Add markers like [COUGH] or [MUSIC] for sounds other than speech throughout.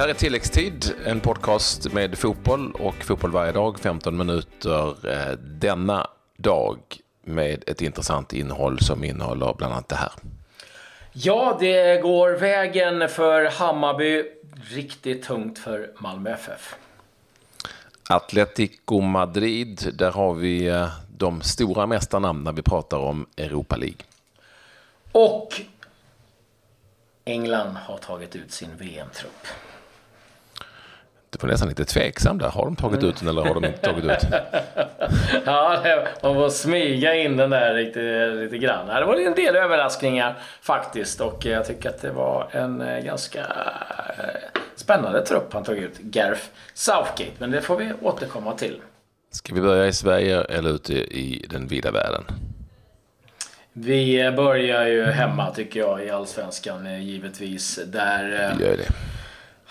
här är Tilläggstid, en podcast med fotboll och fotboll varje dag, 15 minuter eh, denna dag med ett intressant innehåll som innehåller bland annat det här. Ja, det går vägen för Hammarby. Riktigt tungt för Malmö FF. Atletico Madrid, där har vi eh, de stora mästarnamn när vi pratar om Europa League. Och England har tagit ut sin VM-trupp. Du var nästan lite tveksam där. Har de tagit ut den eller har de inte tagit ut den? [LAUGHS] ja, man får smyga in den där lite, lite grann. Det var en del överraskningar faktiskt och jag tycker att det var en eh, ganska eh, spännande trupp han tog ut, Gareth Southgate. Men det får vi återkomma till. Ska vi börja i Sverige eller ute i den vida världen? Vi börjar ju hemma tycker jag i Allsvenskan eh, givetvis. Där Gör det.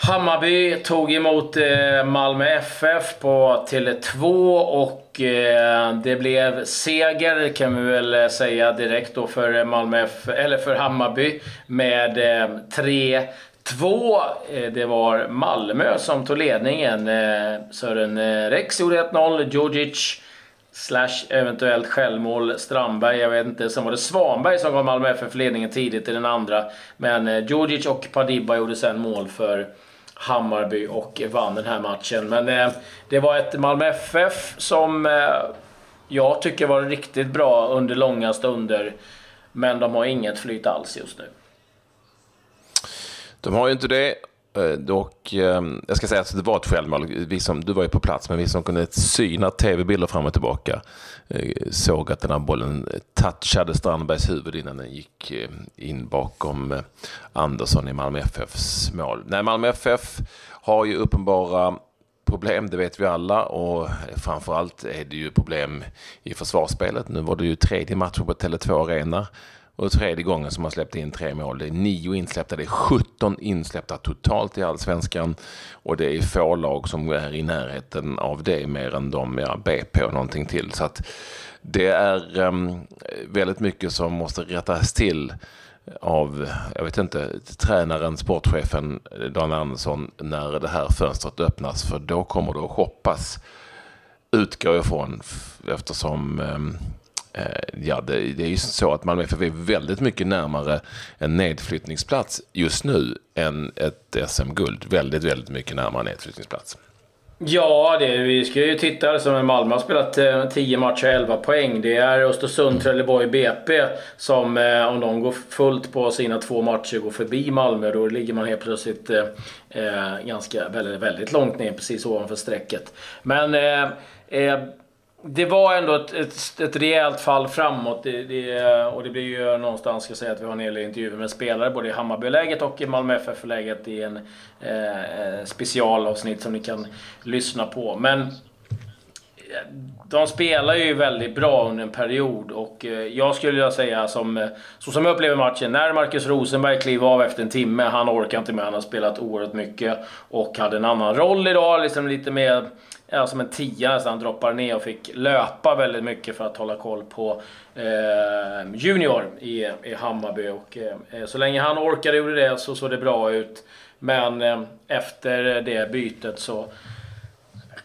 Hammarby tog emot eh, Malmö FF på Tele2 och eh, det blev seger kan vi väl eh, säga direkt då för Malmö FF, eller för Hammarby med 3 2. Det var Malmö som tog ledningen. Sören Rex gjorde 1-0. Djurdjic Slash eventuellt självmål Strandberg, jag vet inte. Sen var det Svanberg som gav Malmö FF ledningen tidigt i den andra. Men Djurdjic och Padiba gjorde sen mål för Hammarby och vann den här matchen. Men eh, det var ett Malmö FF som eh, jag tycker var riktigt bra under långa stunder. Men de har inget flyt alls just nu. De har ju inte det. Eh, och ehm, jag ska säga att det var ett självmål. Vi som, du var ju på plats, men vi som kunde syna tv-bilder fram och tillbaka eh, såg att den här bollen touchade Strandbergs huvud innan den gick eh, in bakom Andersson i Malmö FFs mål. Nej, Malmö FF har ju uppenbara problem, det vet vi alla och framförallt är det ju problem i försvarsspelet. Nu var det ju tredje matchen på Tele2 Arena och tredje gången som man släppte in tre mål. Det är nio insläppta, det är 17 insläppta totalt i allsvenskan. Och det är få lag som är i närheten av det mer än de, ja, BP och någonting till. Så att det är um, väldigt mycket som måste rättas till av, jag vet inte, tränaren, sportchefen Dan Andersson när det här fönstret öppnas. För då kommer det att shoppas, utgår jag ifrån, eftersom um, Ja, det, det, är ju så att Malmö FF är väldigt mycket närmare en nedflyttningsplats just nu än ett SM-guld. Väldigt, väldigt mycket närmare nedflyttningsplats. Ja, det, vi ska ju titta. Som Malmö har spelat 10 eh, matcher, 11 poäng. Det är Östersund, Trelleborg, BP som eh, om de går fullt på sina två matcher går förbi Malmö. Då ligger man helt plötsligt eh, eh ganska, väldigt, väldigt långt ner precis ovanför strecket. Men eh, eh, det var ändå ett, ett, ett rejält fall framåt. Det, det, och det blir ju någonstans, ska jag säga, att vi har en hel intervjuer med spelare både i Hammarbyläget och i Malmö FF-läget i en eh, specialavsnitt som ni kan lyssna på. Men de spelar ju väldigt bra under en period och eh, jag skulle vilja säga som, eh, så som jag upplever matchen, när Marcus Rosenberg kliver av efter en timme, han orkar inte med, han har spelat oerhört mycket och hade en annan roll idag, liksom lite mer ja, som en tia nästan, Han droppar ner och fick löpa väldigt mycket för att hålla koll på eh, Junior i, i Hammarby. Och, eh, eh så länge han orkade och gjorde det så såg det bra ut. Men eh, efter det bytet så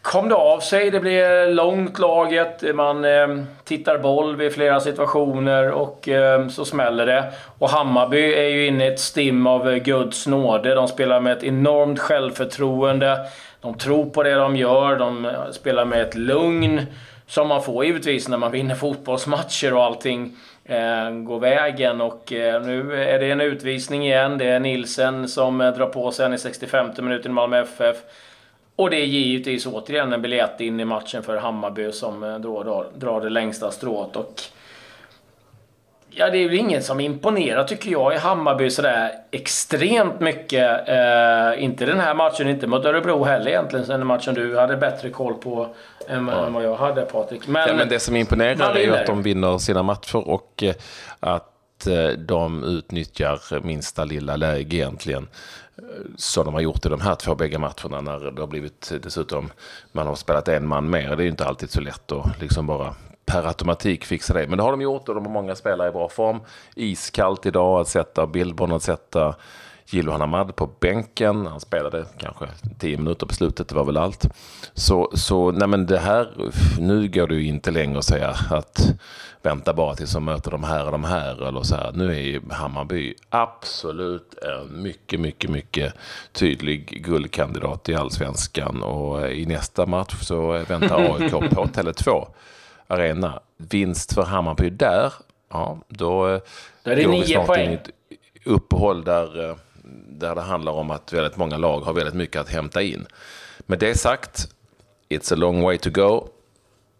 kom det av sig. Det blev långt laget. Man eh, tittar boll vid flera situationer och eh, så smäller det. Och Hammarby är ju inne i ett stim av Guds nåde. De spelar med ett enormt självförtroende. De tror på det de gör, de eh, spelar med ett lugn som man får givetvis när man vinner fotbollsmatcher och allting eh, går vägen. Och eh, nu är det en utvisning igen. Det är Nilsen som eh, drar på sig i 65 minuten i Malmö FF. Och det är givetvis återigen en biljett in i matchen för Hammarby som eh, då drar, drar det längsta strået. Och Ja, det är väl ingen som imponerar tycker jag i Hammarby sådär extremt mycket. Eh, inte den här matchen, inte mot Örebro heller egentligen. Den matchen du hade bättre koll på än, ja. än vad jag hade Patrik. Men, ja, men det som imponerar är ju att de vinner sina matcher och eh, att de utnyttjar minsta lilla läge egentligen. Eh, så de har gjort i de här två bägge matcherna när det har blivit dessutom, man har spelat en man mer. Det är ju inte alltid så lätt att liksom bara per automatik fixa det. Men det har de gjort och de har många spelare i bra form. Iskallt idag att sätta Billborn, att sätta Gilo Hanamad på bänken. Han spelade kanske tio minuter på slutet, det var väl allt. Så, så nej men det här, nu går det ju inte längre att säga att vänta bara tills de möter de här och de här. Eller så här. Nu är ju Hammarby absolut en mycket, mycket, mycket tydlig guldkandidat i allsvenskan. Och i nästa match så väntar AIK på Tele2 Arena. Vinst för Hammarby där, ja då, då är det går vi snart poäng. in i ett uppehåll där, eh, där det handlar om att väldigt många lag har väldigt mycket att hämta in. Med det sagt, it's a long way to go.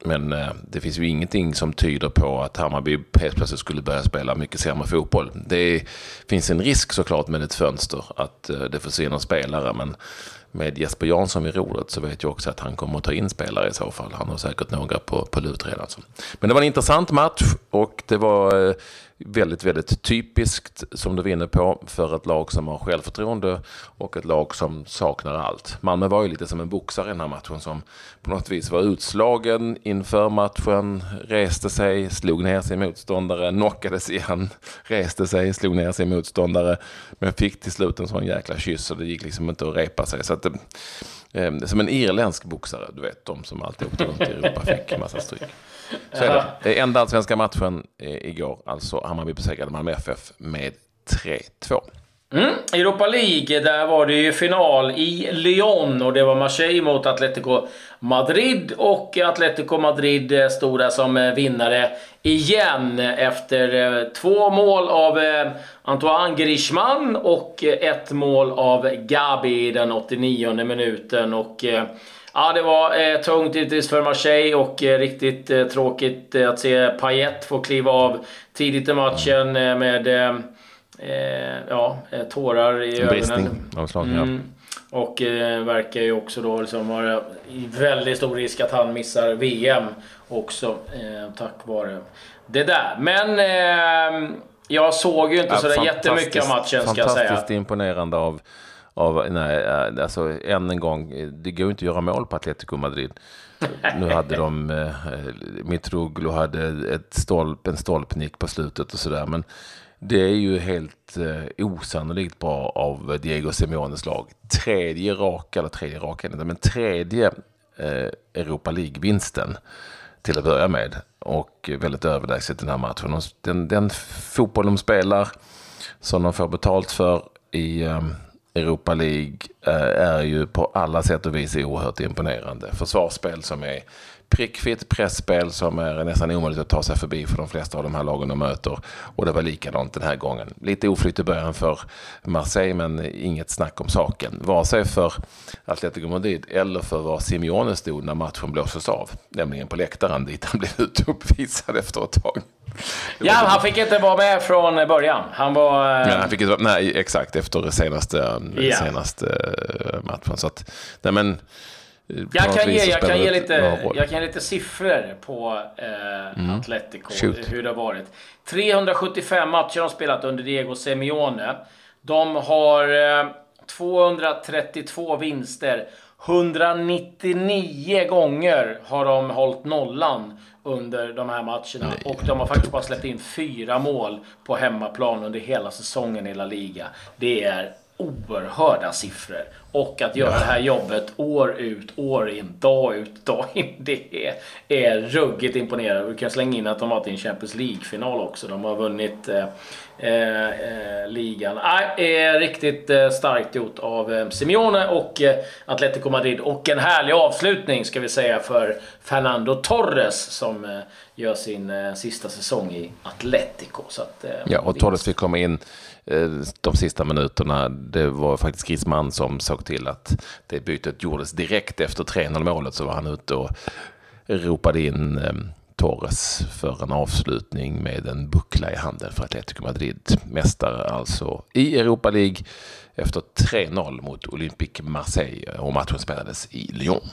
Men eh, det finns ju ingenting som tyder på att Hammarby helt plötsligt skulle börja spela mycket sämre fotboll. Det finns en risk såklart med ett fönster att eh, det försvinner spelare. Men med Jesper Jansson vid rodret så vet jag också att han kommer att ta in spelare i så fall. Han har säkert några på, på lut redan. Men det var en intressant match och det var eh, väldigt, väldigt typiskt som du vinner på för ett lag som har självförtroende och ett lag som saknar allt. Malmö var ju lite som en boxare i den här matchen som på något vis var utslagen inför matchen, reste sig, slog ner sin motståndare, knockades igen, [LAUGHS] reste sig, slog ner sin motståndare, men fick till slut en sån jäkla kyss så det gick liksom inte att repa sig. Så att, eh, som en irländsk boxare, du vet, de som alltid åkte runt i Europa fick massa stryk. Så är det. det är enda allsvenska matchen igår, alltså Hammarby besegrade Malmö FF med 3-2. Mm. Europa League, där var det ju final i Lyon och det var Marseille mot Atletico Madrid. Och Atletico Madrid eh, stod där som eh, vinnare igen efter eh, två mål av Antoine Griezmann och ett mål av Gabi i den 89 minuten. Och Ja, det var eh, tungt givetvis för Marseille och eh, riktigt eh, tråkigt eh, att se Payet få kliva av tidigt i matchen eh, med eh, ja, tårar i ögonen. Bristning av slag, mm. ja. Och verkar ju också då liksom vara i väldigt stor risk att han missar VM också tack vare det där. Men jag såg ju inte ja, sådär jättemycket av matchen ska jag säga. Fantastiskt imponerande av av, nej, eh, alltså än en gång, det går inte att göra mål på Atletico Madrid. [LAUGHS] nu hade de, eh, Mitroglou hade ett stolp, en stolpnick på slutet och sådär. Men det är ju helt eh, osannolikt bra av Diego Simeones lag. Tredje raka, eller tredje raka, men tredje eh, Europa League-vinsten till att börja med. Och väldigt överlägset den här matchen. Den, den fotboll de spelar, som de får betalt för i eh, Europa League är ju på alla sätt och vis oerhört imponerande. Försvarsspel som är prickfritt, pressspel som är nästan omöjligt att ta sig förbi för de flesta av de här lagen de möter. Och det var likadant den här gången. Lite oflytt i början för Marseille men inget snack om saken. Vare sig för Atletico Madrid eller för var Simeone stod när matchen blåstes av. Nämligen på läktaren dit han blev uppvisad efter ett tag. Ja, han fick inte vara med från början. Han var... Nej, han fick inte, nej exakt, efter senaste, ja. senaste eh, matchen. Så att, nej men... Jag kan, ge, jag, kan ge lite, jag kan ge lite siffror på eh, mm. Atletico, Shoot. hur det har varit. 375 matcher de spelat under Diego Simeone. De har eh, 232 vinster. 199 gånger har de hållit nollan under de här matcherna. Nej, och de har faktiskt bara släppt in fyra mål på hemmaplan under hela säsongen i La Liga. Det är oerhörda siffror. Och att göra det här jobbet år ut, år in, dag ut, dag in. [LAUGHS] Det är, är ruggigt imponerande. Vi kan slänga in att de varit i en Champions League-final också. De har vunnit eh, eh, eh ligan. Äh, riktigt eh, starkt gjort av eh, Simeone och eh, Atletico Madrid. Och en härlig avslutning ska vi säga för Fernando Torres som eh, gör sin sista säsong i Atletico. Så att, ja, och Torres fick komma in de sista minuterna. Det var faktiskt Griezmann som såg till att det bytet gjordes direkt efter 3-0 målet så var han ute och ropade in ehm, Torres för en avslutning med en buckla i handen för Atletico Madrid. Mästare alltså i Europa League efter 3-0 mot Olympique Marseille och matchen spelades i Lyon.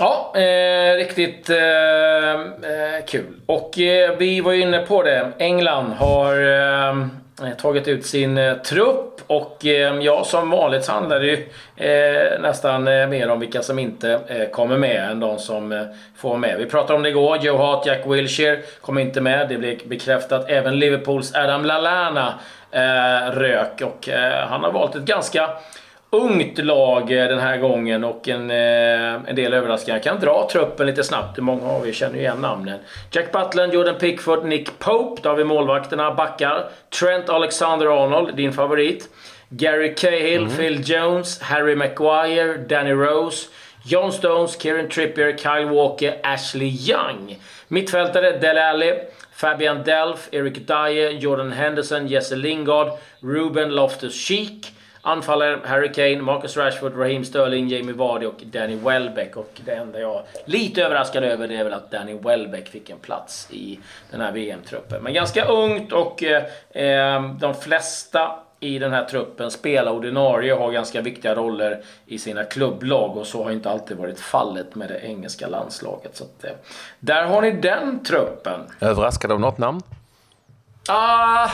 Ja, eh, riktigt eh, eh, kul. Och eh, vi var ju inne på det. England har eh, tagit ut sin eh, trupp och eh, ja, som vanligt handlar det ju eh, nästan eh, mer om vilka som inte eh, kommer med än de som eh, får med. Vi pratade om det igår. Joe Hart, Jack Wilshere kommer inte med. Det blev bekräftat. Även Liverpools Adam Lallana eh, rök och eh, han har valt ett ganska ungt lag den här gången och en, en del överraskningar. Jag kan dra truppen lite snabbt. Många har vi? Känner ju igen namnen. Jack Butland, Jordan Pickford, Nick Pope. Då har vi målvakterna, backar. Trent Alexander-Arnold, din favorit. Gary Cahill, mm. Phil Jones, Harry Maguire, Danny Rose. John Stones, Kieran Trippier, Kyle Walker, Ashley Young. Mittfältare, Dele Alli. Fabian Delf, Eric Dye, Jordan Henderson, Jesse Lingard, Ruben Loftus-Cheek. Anfallare Harry Kane, Marcus Rashford, Raheem Sterling, Jamie Vardy och Danny Welbeck. Och det enda jag är lite överraskad över det är väl att Danny Welbeck fick en plats i den här VM-truppen. Men ganska ungt och eh, eh, de flesta i den här truppen spelar ordinarie och har ganska viktiga roller i sina klubblag och så har inte alltid varit fallet med det engelska landslaget. Så att, eh, där har ni den truppen. Överraskad av något namn? Ah...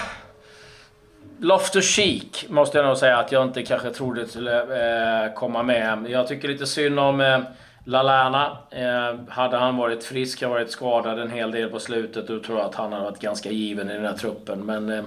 Loftus Cheek måste jag nog säga att jag inte kanske trodde skulle eh, komma med. Jag tycker lite synd om eh, Lalana. Eh, hade han varit frisk, har varit skadad en hel del på slutet, då tror jag att han hade varit ganska given i den här truppen. Men eh,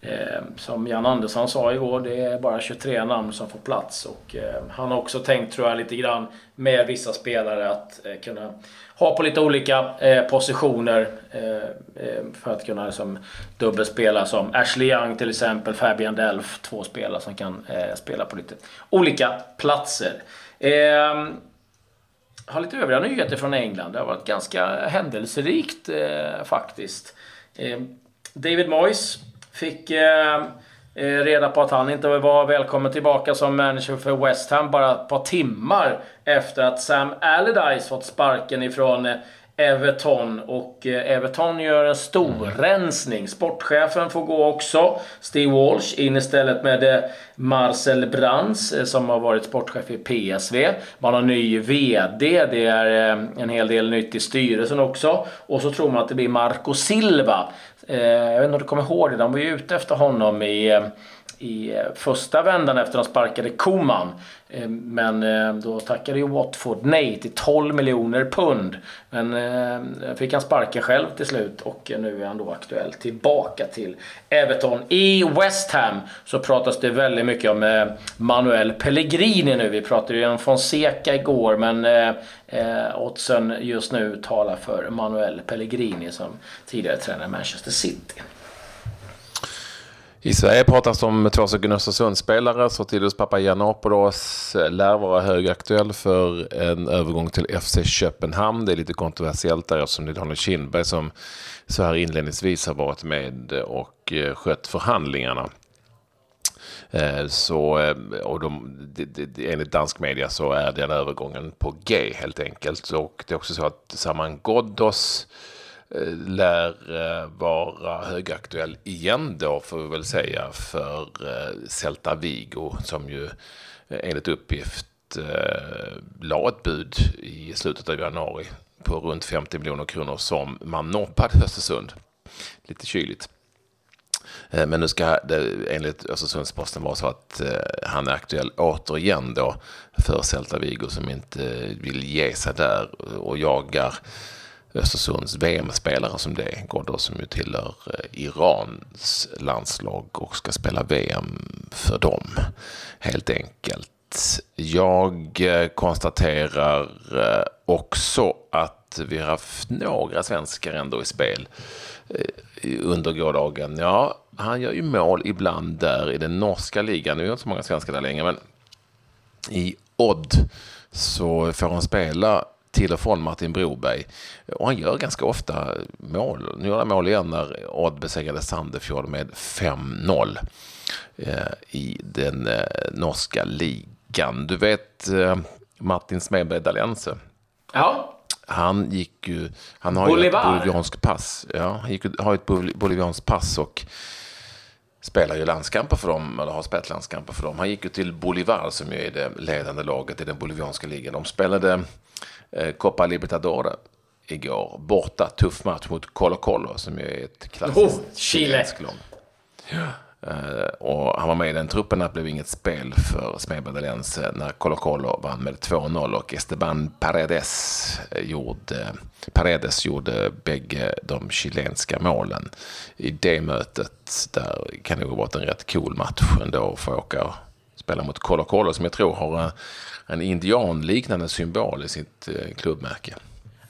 eh, som Jan Andersson sa igår, det är bara 23 namn som får plats. Och, eh, han har också tänkt, tror jag, lite grann med vissa spelare att eh, kunna ha på lite olika eh, positioner eh, eh, för att kunna liksom, dubbelspela som Ashley Young till exempel, Fabian Delf, två spelare som kan eh, spela på lite olika platser. Ehm, har lite övriga nyheter från England. Det har varit ganska händelserikt faktiskt. Ehm, David Moyes Fick eh, Eh, reda på att han inte var välkommen tillbaka som manager för West Ham bara ett par timmar efter att Sam Allardyce fått sparken ifrån eh, Everton och eh, Everton gör en stor mm. rensning. Sportchefen får gå också. Steve Walsh in istället med Marcel Brands som har varit sportchef i PSV. Man har ny VD. Det är en hel del nytt i styrelsen också. Och så tror man att det blir Marco Silva Eh, jag vet inte om du kommer ihåg det, de var ju ute efter honom i, eh, i eh, första vändan efter att de sparkade Koman. Eh, men eh, då tackade ju Watford nej till 12 miljoner pund. Men fick han sparka själv till slut och nu är han då aktuell tillbaka till Everton. I West Ham så pratas det väldigt mycket om Manuel Pellegrini nu. Vi pratade ju om Fonseca igår men oddsen just nu talar för Manuel Pellegrini som tidigare tränare Manchester City. I Sverige pratas det om två stycken Östersundsspelare. Sotilos Papagiannopoulos eh, lär vara högaktuell för en övergång till FC Köpenhamn. Det är lite kontroversiellt där eftersom det är Daniel Kindberg som så här inledningsvis har varit med och eh, skött förhandlingarna. Eh, så, och de, enligt dansk media så är den övergången på G helt enkelt. Och det är också så att Saman Ghoddos Eh, lär eh, vara högaktuell igen då får vi väl säga för eh, Celta Vigo som ju enligt uppgift la ett bud i slutet av januari på runt 50 miljoner kronor som man noppade Östersund. Lite kyligt. Men nu ska det enligt Östersundsposten vara så att han är aktuell återigen då för Celta Vigo som inte vill ge sig där och jagar Östersunds VM-spelare som det går då som ju tillhör eh, Irans landslag och ska spela VM för dem helt enkelt. Jag eh, konstaterar eh, också att vi har haft några svenskar ändå i spel under gårdagen. Ja, han gör ju mål ibland där i den norska ligan. Nu är det inte så många svenskar där längre, men i Odd så får han spela till och från Martin Broberg. Och han gör ganska ofta mål. Nu gör han mål igen när Odd besegrade Sandefjord med 5-0 eh, i den eh, norska ligan. Du vet eh, Martin Smedberg Dalense? Ja. Han gick ju... Han har Bolivar. ju ett bolivianskt pass. Ja, han gick, har ett bolivianskt pass och spelar ju landskamper för dem, eller har spelat landskamper för dem. Han gick ju till Bolivar som ju är det ledande laget i den bolivianska ligan. De spelade Copa Libertadores igår. Borta, tuff match mot Colo Colo som ju är ett klassiskt oh, Chile. Eh, och han var med i den truppen. Det blev inget spel för Smedbergalense när Colo Colo vann med 2-0 och Esteban Paredes gjorde, Paredes gjorde bägge de chilenska målen i det mötet. Där kan det ha varit en rätt cool match ändå för att åka och spela mot Colo Colo som jag tror har en indianliknande symbol i sitt eh, klubbmärke.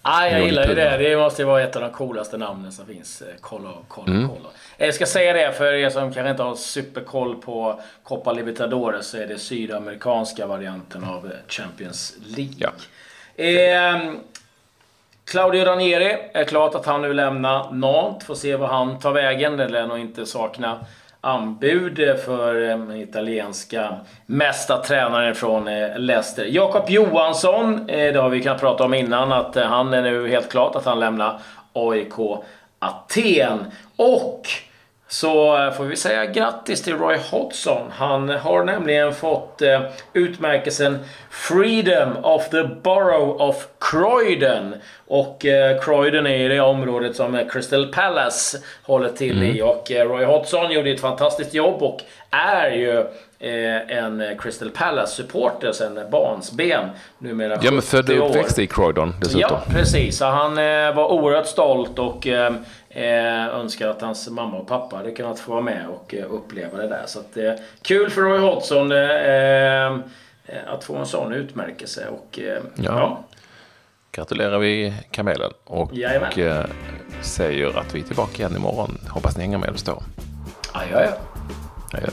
Ah, jag gillar ju det. Det måste ju vara ett av de coolaste namnen som finns. Colo, Colo, mm. Colo. Jag ska säga det för er som kanske inte har superkoll på Copa Libertadores så är det sydamerikanska varianten av Champions League. Ja. Eh, Claudio Ranieri är klart att han nu lämnar Nantes. Får se vad han tar vägen. Det lär nog inte sakna anbud för den italienska mästartränaren från eh, Leicester. Jakob Johansson, eh, det har vi kunnat prata om innan, att han är nu helt klart att han lämnar AIK Aten. Och så får vi säga grattis till Roy Hodgson. Han har nämligen fått eh, utmärkelsen Freedom of the Borough of Croydon. Och eh, Croydon är ju det området som Crystal Palace håller till mm. i. Och eh, Roy Hodgson gjorde ett fantastiskt jobb och är ju eh, en Crystal Palace-supporter sen barnsben. Numera Ja, men född och uppväxt i Croydon dessutom. Ja, precis. Så han eh, var oerhört stolt och eh, Eh, önskar att hans mamma och pappa hade kunnat få vara med och eh, uppleva det där. Så att, eh, kul för Roy Hodgson eh, eh, att få en sån utmärkelse. Och, eh, ja. ja. Gratulerar vi Kamelen och eh, säger att vi är tillbaka igen imorgon. Hoppas ni hänger med oss då. Adjö. Adjö.